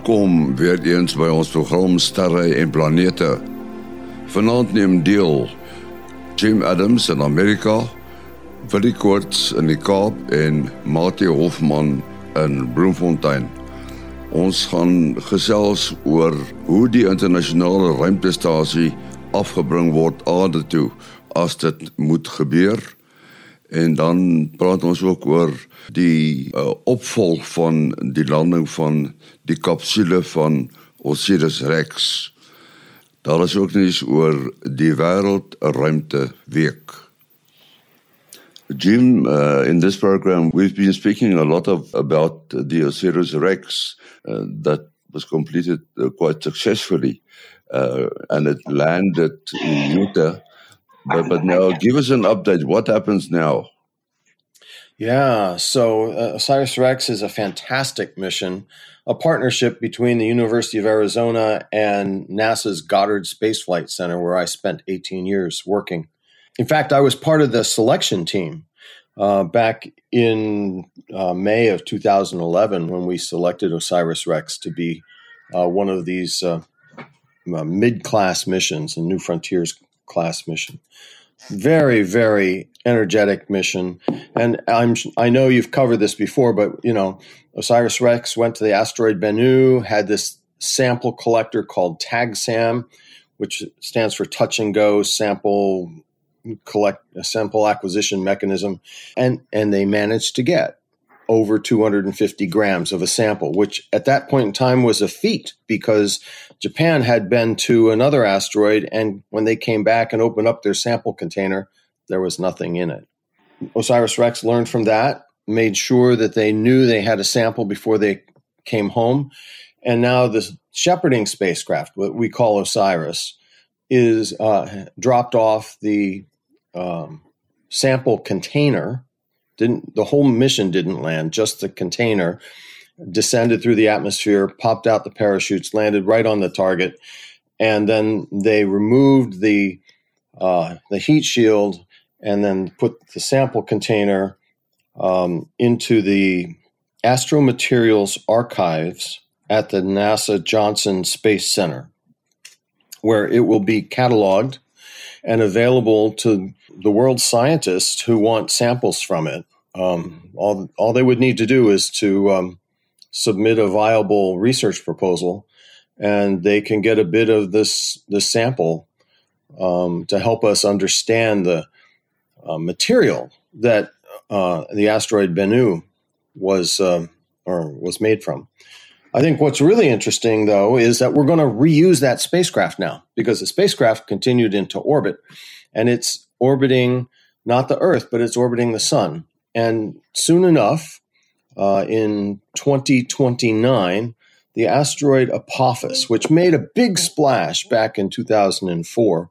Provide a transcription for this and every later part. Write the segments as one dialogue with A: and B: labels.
A: Welkom weer eens by ons program Sterre en Planete. Vanaand neem deel Jim Adams in Amerika, Willie Koorts in die Kaap en Mati Hofman in Bloemfontein. Ons gaan gesels oor hoe die internasionale ruimtestasie afgebring word aarde toe as dit moet gebeur. En dan praat ons ook oor die uh, opvolg van die landing van die kapsule van Osiris Rex. Daar is ook nuus oor die wêreldruimte week. Jim, uh, in this program, we've been speaking a lot of about the Osiris Rex uh, that was completed uh, quite successfully, uh, and it landed in Utah. But, but now, give us an update. What happens now?
B: Yeah, so uh, Osiris Rex is a fantastic mission a partnership between the University of Arizona and NASA's Goddard Space Flight Center, where I spent 18 years working. In fact, I was part of the selection team uh, back in uh, May of 2011 when we selected OSIRIS REx to be uh, one of these uh, uh, mid class missions, a New Frontiers class mission. Very, very energetic mission. And I'm, I know you've covered this before, but you know, Osiris Rex went to the asteroid Bennu, had this sample collector called TAGSAM, which stands for Touch and Go Sample Collect Sample Acquisition Mechanism, and and they managed to get over 250 grams of a sample, which at that point in time was a feat because Japan had been to another asteroid, and when they came back and opened up their sample container, there was nothing in it. Osiris Rex learned from that made sure that they knew they had a sample before they came home. And now the shepherding spacecraft, what we call OSIRIS, is uh, dropped off the um, sample container. Didn't the whole mission didn't land, just the container descended through the atmosphere, popped out the parachutes, landed right on the target, and then they removed the uh, the heat shield and then put the sample container um, into the Astromaterials archives at the NASA Johnson Space Center, where it will be cataloged and available to the world's scientists who want samples from it. Um, all, all they would need to do is to um, submit a viable research proposal, and they can get a bit of this this sample um, to help us understand the uh, material that uh, the asteroid Bennu was uh, or was made from. I think what's really interesting, though, is that we're going to reuse that spacecraft now because the spacecraft continued into orbit, and it's orbiting not the Earth, but it's orbiting the Sun. And soon enough, uh, in 2029, the asteroid Apophis, which made a big splash back in 2004,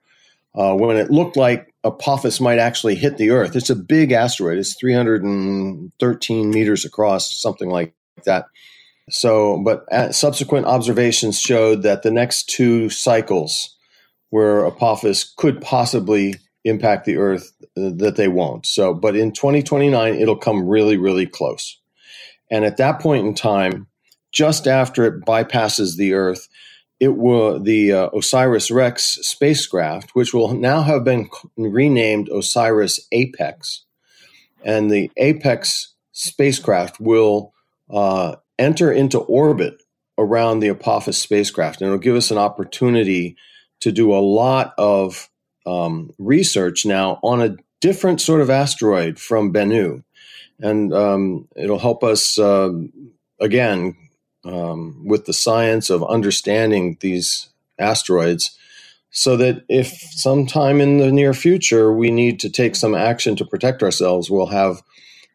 B: uh, when it looked like Apophis might actually hit the Earth. It's a big asteroid. It's 313 meters across, something like that. So, but uh, subsequent observations showed that the next two cycles where Apophis could possibly impact the Earth, uh, that they won't. So, but in 2029, it'll come really, really close. And at that point in time, just after it bypasses the Earth, it will the uh, Osiris Rex spacecraft, which will now have been renamed Osiris Apex, and the Apex spacecraft will uh, enter into orbit around the Apophis spacecraft, and it'll give us an opportunity to do a lot of um, research now on a different sort of asteroid from Bennu, and um, it'll help us uh, again um, with the science of understanding these asteroids so that if sometime in the near future we need to take some action to protect ourselves, we'll have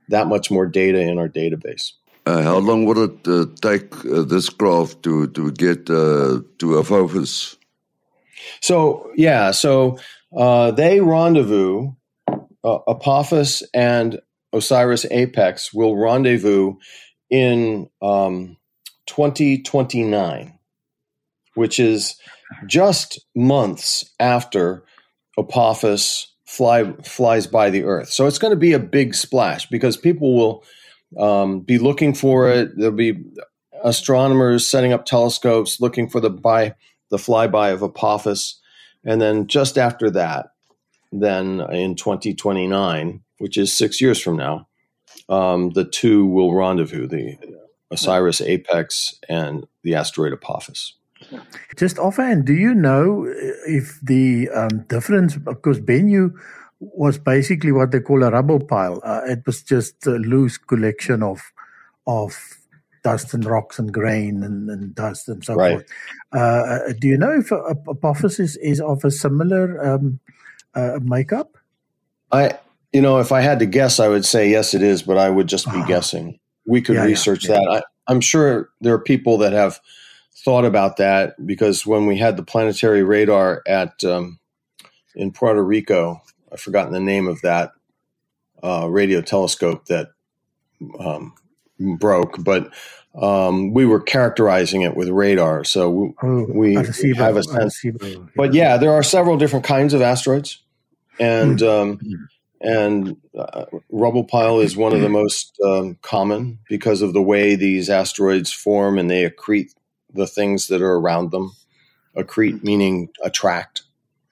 B: that much more data in our database.
A: Uh, how long would it uh, take uh, this craft to to get uh, to Apophis?
B: So yeah, so uh, they rendezvous. Uh, Apophis and Osiris Apex will rendezvous in um, 2029, which is just months after Apophis fly, flies by the Earth. So it's going to be a big splash because people will um, be looking for it. There'll be astronomers setting up telescopes, looking for the by the flyby of Apophis, and then just after that, then in 2029, which is six years from now, um, the two will rendezvous: the Osiris Apex and the asteroid Apophis.
C: Just offhand, do you know if the um, difference? Because Bennu was basically what they call a rubble pile. Uh, it was just a loose collection of of dust and rocks and grain and, and dust and so right. forth. Uh, uh do you know if Apophis is, is of a similar um, uh, makeup?
B: I, you know, if I had to guess, I would say yes, it is, but I would just be uh-huh. guessing. We could yeah, research yeah, yeah. that. I, I'm sure there are people that have thought about that because when we had the planetary radar at um, in Puerto Rico, I've forgotten the name of that uh, radio telescope that um, broke, but um, we were characterizing it with radar, so we, oh, we have a sense. But yeah, there are several different kinds of asteroids, and mm. um, and uh, rubble pile is one of the most um, common because of the way these asteroids form and they accrete the things that are around them. Accrete meaning attract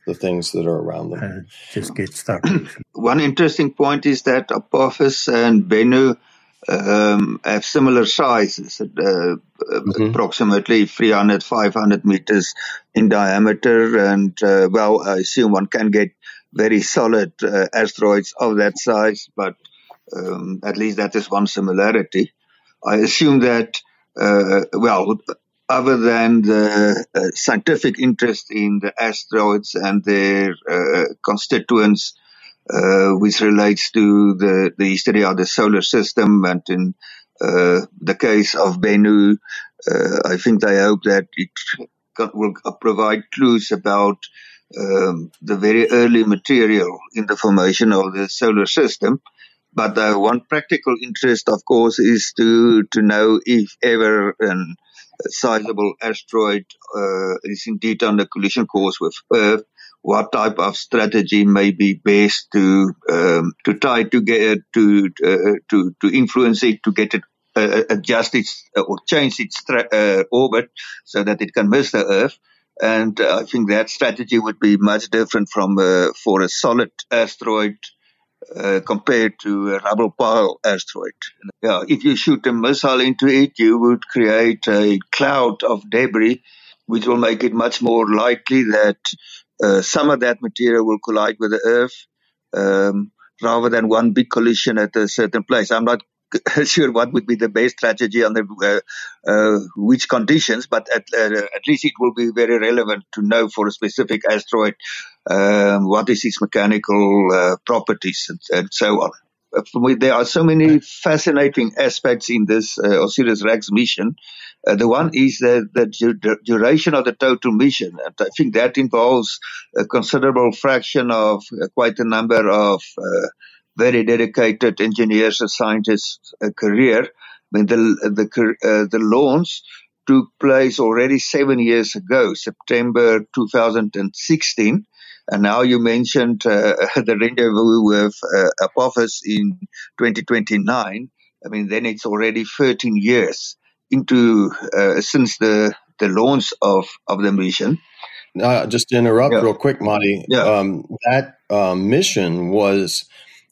B: the things that are around them.
C: Uh, just get stuck.
D: One interesting point is that Apophis and Bennu um, have similar sizes, uh, mm-hmm. approximately 300, 500 meters in diameter. And, uh, well, I assume one can get very solid uh, asteroids of that size, but um, at least that is one similarity. I assume that, uh, well, other than the uh, scientific interest in the asteroids and their uh, constituents, which relates to the, the history of the solar system. And in uh, the case of Bennu, uh, I think they hope that it will provide clues about um, the very early material in the formation of the solar system. But uh, one practical interest, of course, is to, to know if ever an sizable asteroid uh, is indeed on a collision course with Earth, what type of strategy may be best to um, to try to get to uh, to to influence it to get it uh, adjust its uh, or change its uh, orbit so that it can miss the Earth. And uh, I think that strategy would be much different from uh, for a solid asteroid compared to a rubble pile asteroid. Yeah, if you shoot a missile into it, you would create a cloud of debris, which will make it much more likely that uh, some of that material will collide with the Earth um, rather than one big collision at a certain place. I'm not sure what would be the best strategy under uh, uh, which conditions, but at, uh, at, least it will be very relevant to know for a specific asteroid um, what is its mechanical uh, properties and, and, so on. Me, there are so many fascinating aspects in this uh, Osiris Rex mission uh, the one is the, the duration of the total mission. And I think that involves a considerable fraction of uh, quite a number of uh, very dedicated engineers and scientists' uh, career. I mean, the, the, uh, the launch took place already seven years ago, September 2016. And now you mentioned uh, the rendezvous with uh, Apophis in 2029. I mean, then it's already 13 years into uh, since the the launch of of the mission.
B: Uh, just to interrupt yeah. real quick, Marty. Yeah. Um, that um, mission was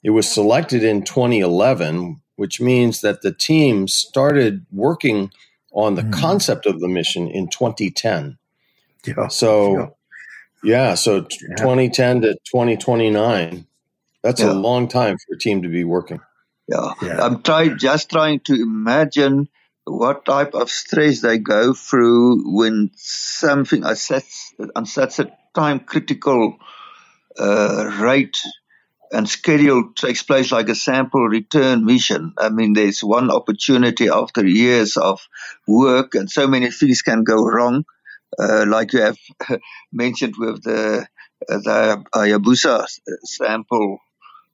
B: it was selected in 2011, which means that the team started working on the mm. concept of the mission in 2010. Yeah. So, yeah, yeah so yeah. 2010 to 2029. That's a long time for a team to be working.
D: Yeah, I'm trying just trying to imagine what type of stress they go through when something on such, on such a time critical uh, rate and schedule takes place like a sample return mission. I mean, there's one opportunity after years of work, and so many things can go wrong. Uh, like you have mentioned with the the Hayabusa sample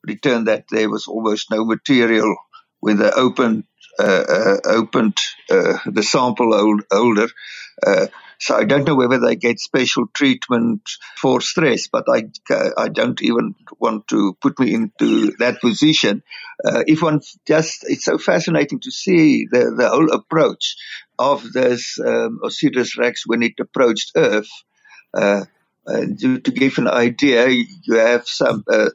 D: return, that there was almost no material when they opened uh, uh, opened uh, the sample holder. So I don't know whether they get special treatment for stress, but I, I don't even want to put me into that position. Uh, if one just, it's so fascinating to see the, the whole approach. Of this um, Osiris Rex when it approached Earth. Uh, to, to, give an idea, you have some uh,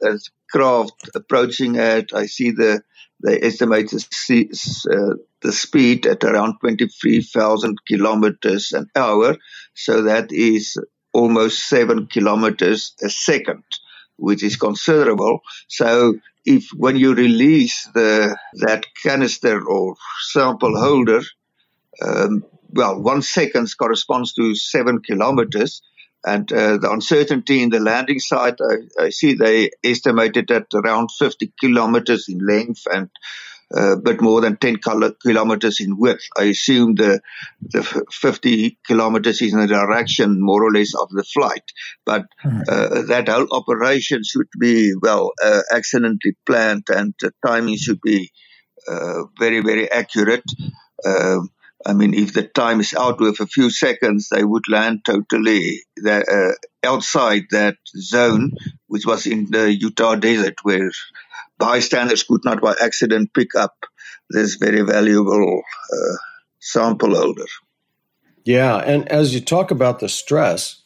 D: craft approaching it. I see the, they estimate the, uh, the speed at around 23,000 kilometers an hour. So that is almost seven kilometers a second, which is considerable. So if when you release the that canister or sample holder, um, well, one second corresponds to seven kilometers. And uh, the uncertainty in the landing site, I, I, see they estimated at around 50 kilometers in length and a uh, bit more than 10 kilometers in width. I assume the, the 50 kilometers is in the direction more or less of the flight. But hmm. uh, that whole operation should be, well, uh, excellently planned and the timing should be uh, very, very accurate. Um, I mean, if the time is out with a few seconds, they would land totally uh, outside that zone, which was in the Utah desert, where bystanders could not by accident pick up this very valuable uh, sample holder.
B: Yeah, and as you talk about the stress,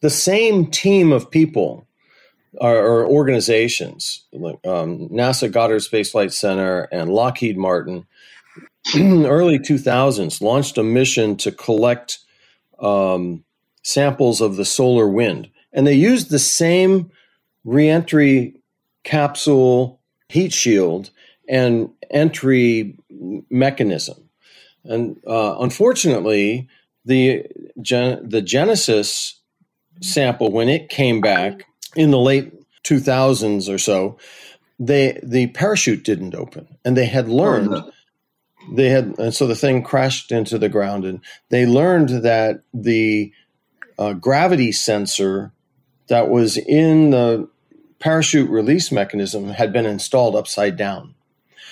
B: the same team of people or, or organizations, like um, NASA Goddard Space Flight Center and Lockheed Martin, early 2000s launched a mission to collect um, samples of the solar wind. And they used the same reentry capsule heat shield and entry mechanism. And uh, unfortunately, the, gen- the Genesis sample, when it came back in the late 2000s or so, they, the parachute didn't open. And they had learned. Oh, no they had and so the thing crashed into the ground and they learned that the uh, gravity sensor that was in the parachute release mechanism had been installed upside down.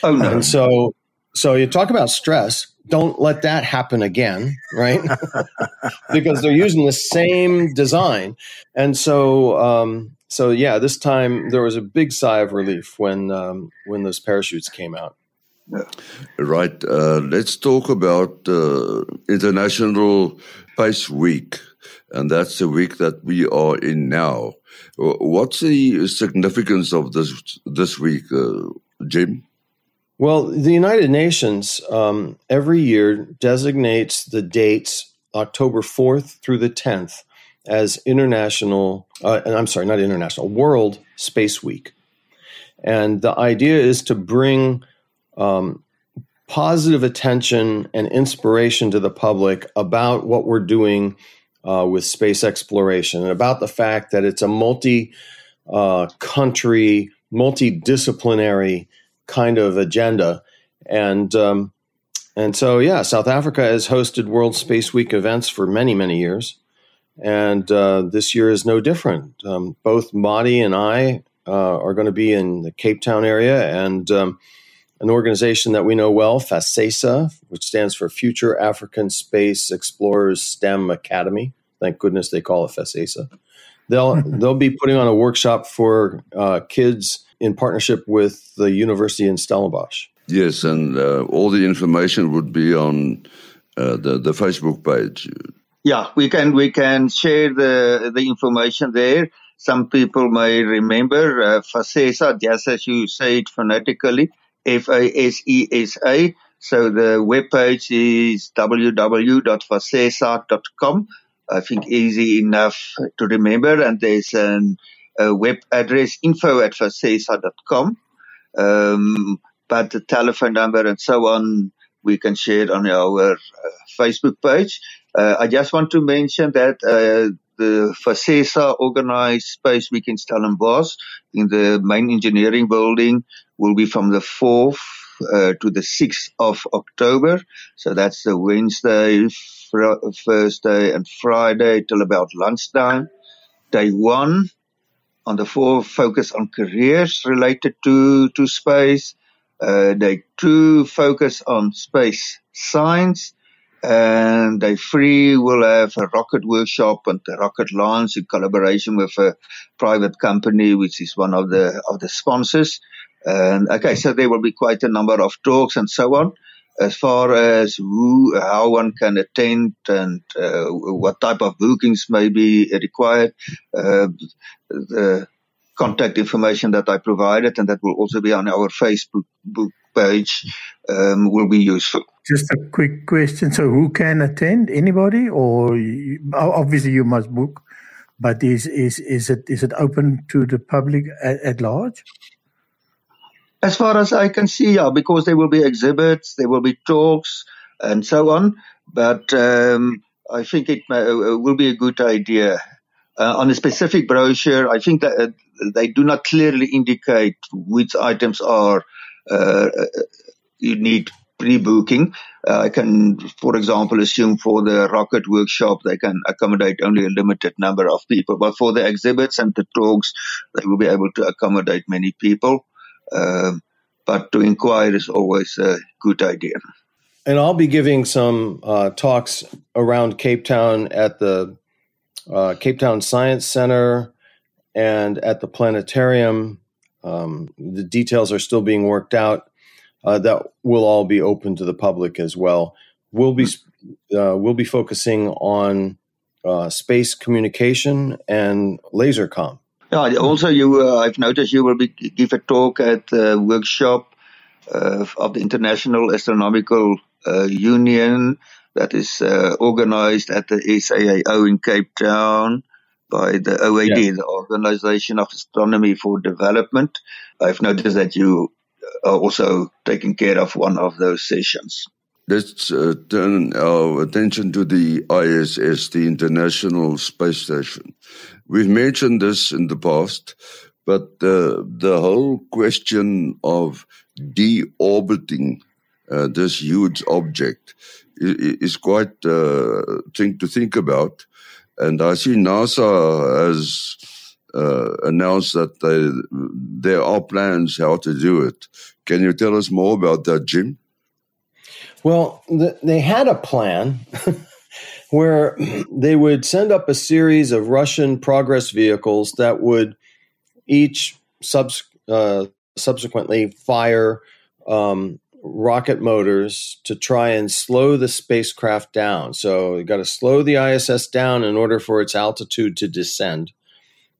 D: Oh no.
B: And so so you talk about stress. Don't let that happen again right? Because they're using the same design. And so um, so yeah this time there was a big sigh of relief when um, when those parachutes came out
A: Right. Uh, let's talk about uh, International Space Week, and that's the week that we are in now. What's the significance of this this week, uh, Jim?
B: Well, the United Nations um, every year designates the dates October 4th through the 10th as International, uh, I'm sorry, not International, World Space Week. And the idea is to bring um, positive attention and inspiration to the public about what we're doing uh, with space exploration and about the fact that it's a multi uh, country, multidisciplinary kind of agenda. And um, and so, yeah, South Africa has hosted World Space Week events for many, many years. And uh, this year is no different. Um, both Madi and I uh, are going to be in the Cape Town area. And um, an organization that we know well, FACESA, which stands for Future African Space Explorers STEM Academy. Thank goodness they call it FACESA. They'll they'll be putting on a workshop for uh, kids in partnership with the university in Stellenbosch.
A: Yes, and uh, all the information would be on uh, the the Facebook page.
D: Yeah, we can we can share the the information there. Some people may remember uh, FACESA, just as you say it phonetically. F A S E S A. So the webpage is www.facesa.com. I think easy enough to remember. And there's an, a web address info at facesa.com. Um, but the telephone number and so on, we can share on our uh, Facebook page. Uh, I just want to mention that uh, the FACESA organized Space Week in Stellenbosch in the main engineering building will be from the 4th uh, to the 6th of October. So that's the Wednesday, fr- Thursday, and Friday till about lunchtime. Day one on the 4th, focus on careers related to, to space. Uh, day two, focus on space science and day three will have a rocket workshop and a rocket launch in collaboration with a private company, which is one of the of the sponsors. And okay, so there will be quite a number of talks and so on. as far as who, how one can attend and uh, what type of bookings may be required, uh, the contact information that I provided and that will also be on our Facebook page um, will be useful.
C: Just a quick question. So, who can attend? Anybody, or you, obviously you must book, but is is is it is it open to the public at, at large?
D: As far as I can see, yeah, because there will be exhibits, there will be talks, and so on. But um, I think it may, uh, will be a good idea. Uh, on a specific brochure, I think that uh, they do not clearly indicate which items are uh, you need pre-booking. Uh, I can, for example, assume for the rocket workshop they can accommodate only a limited number of people, but for the exhibits and the talks, they will be able to accommodate many people. Um, but to inquire is always a good idea.
B: And I'll be giving some uh, talks around Cape Town at the uh, Cape Town Science Center and at the planetarium. Um, the details are still being worked out. Uh, that will all be open to the public as well. We'll be uh, we'll be focusing on uh, space communication and laser com.
D: Yeah, also you, uh, I've noticed you will be give a talk at the workshop uh, of the International Astronomical uh, Union that is uh, organized at the SAAO in Cape Town by the OAD, yeah. the Organization of Astronomy for Development. I've noticed that you also taking care of one of those sessions.
A: Let's uh, turn our attention to the ISS, the International Space Station. We've mentioned this in the past, but uh, the whole question of deorbiting uh, this huge object is, is quite a uh, thing to think about. And I see NASA has uh, announced that they, there are plans how to do it. Can you tell us more about that, Jim?
B: Well, th- they had a plan where they would send up a series of Russian progress vehicles that would each subs- uh, subsequently fire um, rocket motors to try and slow the spacecraft down. So you got to slow the ISS down in order for its altitude to descend.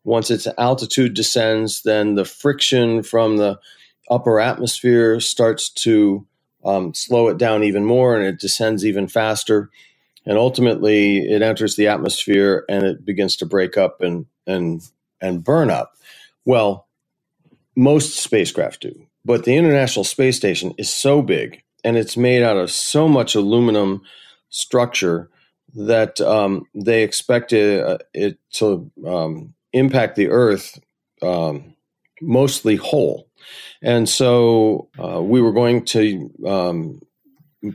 B: Once its altitude descends, then the friction from the upper atmosphere starts to um, slow it down even more and it descends even faster. And ultimately, it enters the atmosphere and it begins to break up and, and, and burn up. Well, most spacecraft do. But the International Space Station is so big and it's made out of so much aluminum structure that um, they expect it, uh, it to um, impact the Earth um, mostly whole. And so uh, we were going to um,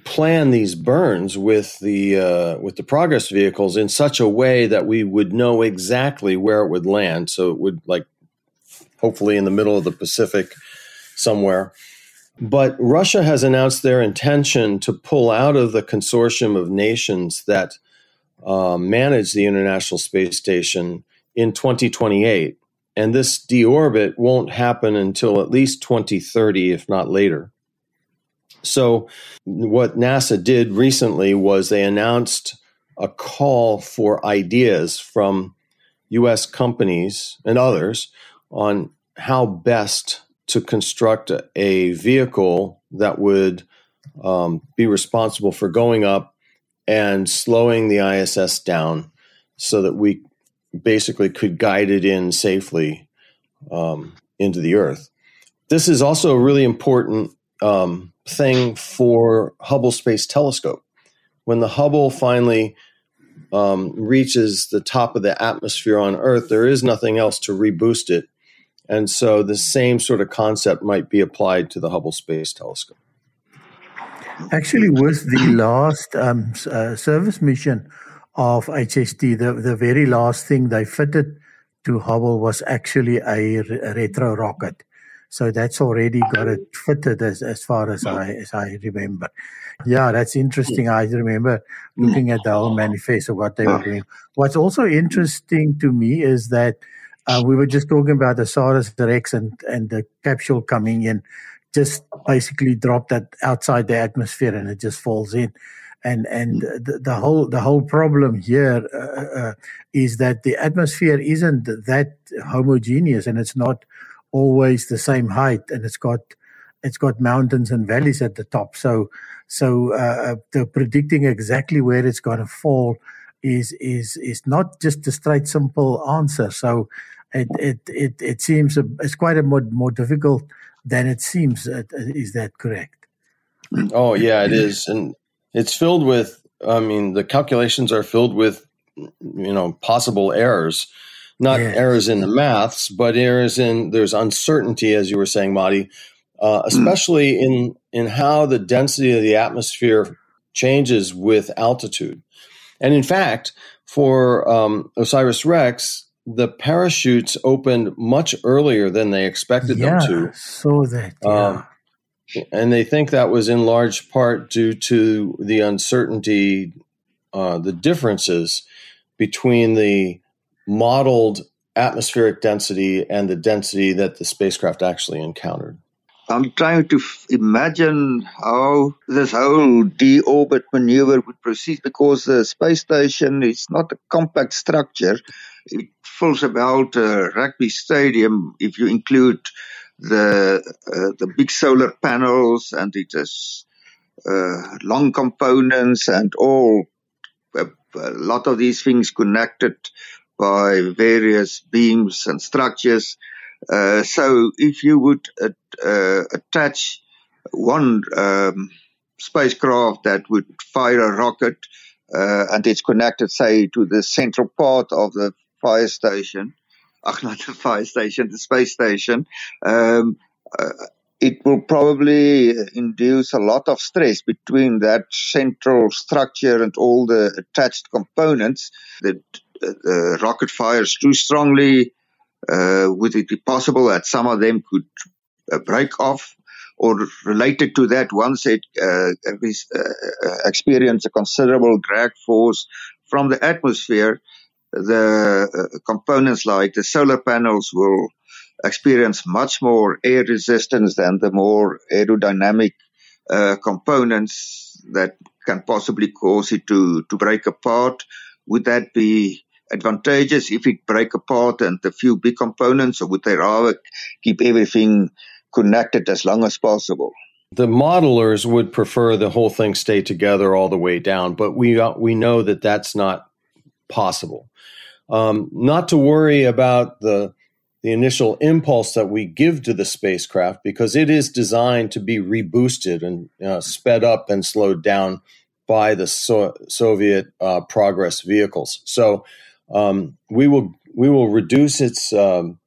B: plan these burns with the uh, with the progress vehicles in such a way that we would know exactly where it would land. So it would like hopefully in the middle of the Pacific somewhere. But Russia has announced their intention to pull out of the consortium of nations that uh, manage the International Space Station in 2028. And this deorbit won't happen until at least 2030, if not later. So, what NASA did recently was they announced a call for ideas from US companies and others on how best to construct a vehicle that would um, be responsible for going up and slowing the ISS down so that we basically could guide it in safely um, into the Earth. This is also a really important um, thing for Hubble Space Telescope. When the Hubble finally um, reaches the top of the atmosphere on Earth, there is nothing else to reboost it. And so the same sort of concept might be applied to the Hubble Space Telescope.
C: Actually, with the last um, uh, service mission of HST, the, the very last thing they fitted to Hubble was actually a, retro rocket. So that's already got it fitted as, as far as I as I remember. Yeah, that's interesting. I remember looking at the whole manifesto what they were doing. What's also interesting to me is that uh, we were just talking about the Osiris Rex and, and the capsule coming in just basically drop that outside the atmosphere and it just falls in and and the, the whole the whole problem here uh, uh, is that the atmosphere isn't that homogeneous and it's not always the same height and it's got it's got mountains and valleys at the top. So so uh, the predicting exactly where it's going to fall is is is not just a straight simple answer. So it it it, it seems a, it's quite a more more difficult than it seems is that correct?
B: Oh yeah it is. And it's filled with i mean the calculations are filled with you know possible errors not yes. errors in the maths but errors in there's uncertainty as you were saying Matti uh, especially mm. in in how the density of the atmosphere changes with altitude and in fact for um, osiris rex the parachutes opened much earlier than they expected
C: yeah,
B: them to
C: so that yeah. um,
B: and they think that was in large part due to the uncertainty, uh, the differences between the modeled atmospheric density and the density that the spacecraft actually encountered.
D: I'm trying to f- imagine how this whole deorbit maneuver would proceed because the space station is not a compact structure. It fills about a rugby stadium if you include the uh, the big solar panels and it has uh, long components and all a, a, lot of these things connected by various beams and structures. Uh, so if you would uh, attach one um, spacecraft that would fire a rocket uh, and it's connected, say, to the central part of the fire station, ach, not the fire station, the space station, um, uh, it will probably induce a lot of stress between that central structure and all the attached components. The, the rocket fires too strongly. Uh, would it be possible that some of them could uh, break off? Or related to that, once it uh, uh, experience a considerable drag force from the atmosphere, the uh, components like the solar panels will experience much more air resistance than the more aerodynamic uh, components that can possibly cause it to, to break apart. Would that be advantageous if it break apart and the few big components, or would they rather keep everything connected as long as possible?
B: The modelers would prefer the whole thing stay together all the way down, but we uh, we know that that's not possible. Um, not to worry about the the initial impulse that we give to the spacecraft because it is designed to be reboosted and uh, sped up and slowed down by the so- Soviet uh, Progress vehicles. So um, we will we will reduce its um,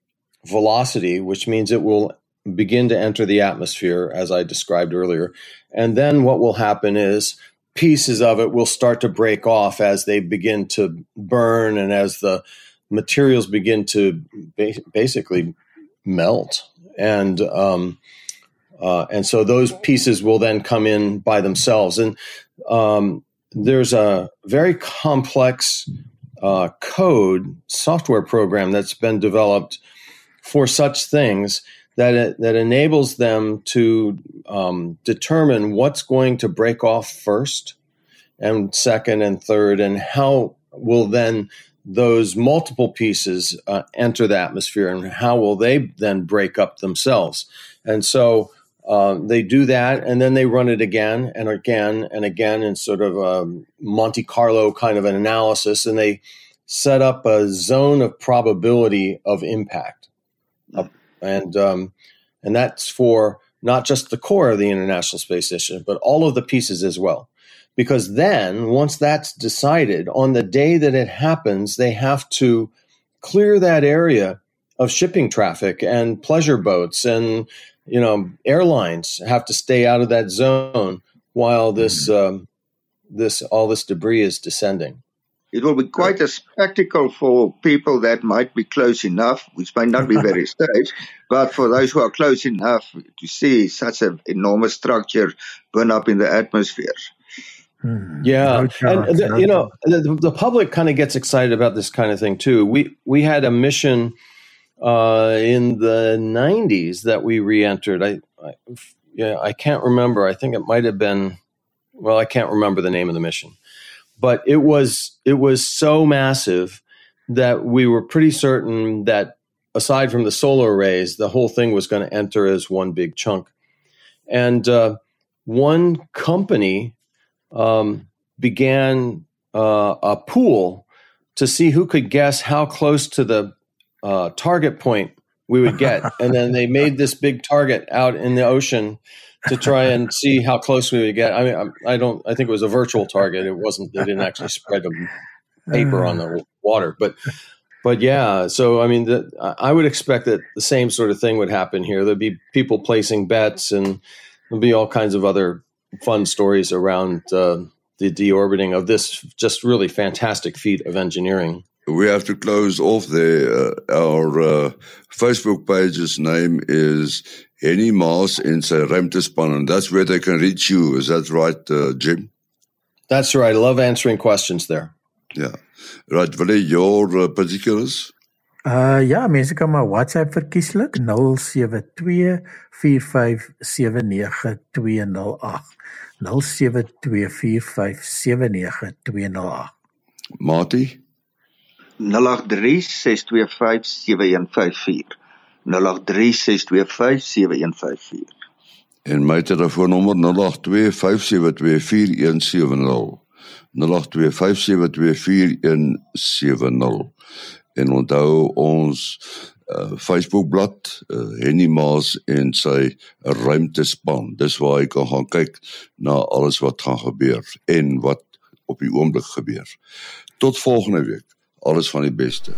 B: velocity, which means it will begin to enter the atmosphere, as I described earlier. And then what will happen is pieces of it will start to break off as they begin to burn and as the materials begin to ba- basically melt. And um, uh, and so those pieces will then come in by themselves. And um, there's a very complex uh, code software program that's been developed for such things that that enables them to um, determine what's going to break off first and second and third and how will then those multiple pieces uh, enter the atmosphere and how will they then break up themselves? And so uh, they do that and then they run it again and again and again in sort of a monte carlo kind of an analysis and they set up a zone of probability of impact and um, and that's for not just the core of the International Space Station, but all of the pieces as well. Because then, once that's decided, on the day that it happens, they have to clear that area of shipping traffic and pleasure boats and you know airlines have to stay out of that zone while this mm-hmm. um, this all this debris is descending.
D: It will be quite a spectacle for people that might be close enough, which may not be very safe, but for those who are close enough to see such an enormous structure burn up in the atmosphere.
B: Hmm. Yeah, no and the, no you know the, the public kind of gets excited about this kind of thing too. We we had a mission uh, in the '90s that we re-entered. I I, yeah, I can't remember. I think it might have been. Well, I can't remember the name of the mission, but it was it was so massive that we were pretty certain that aside from the solar arrays, the whole thing was going to enter as one big chunk. And uh, one company um, began uh, a pool to see who could guess how close to the uh, target point we would get. and then they made this big target out in the ocean to try and see how close we would get. I mean, I don't. I think it was a virtual target. It wasn't. They didn't actually spread the paper on the water, but but yeah. So I mean, the, I would expect that the same sort of thing would happen here. There'd be people placing bets, and there'd be all kinds of other fun stories around uh, the deorbiting of this just really fantastic feat of engineering
A: we have to close off there. Uh, our uh, Facebook page's name is Henny Maas in sy ruimtespan, and that's where they can reach you. Is that right, uh, Jim?
B: That's right. I love answering questions there.
A: Yeah. Right. What are your uh, particulars?
C: Uh ja, mense kan maar WhatsApp verkieslik 0724579208. 0724579208.
A: Mati
D: 0836257154 0836257154.
A: En my telefoonnommer 0825724170 0825724170 en onthou ons uh, Facebookblad uh, Henny Maas en sy ruimtespan. Dis waar jy kan gaan kyk na alles wat gaan gebeur en wat op die oomblik gebeur. Tot volgende week. Alles van die beste.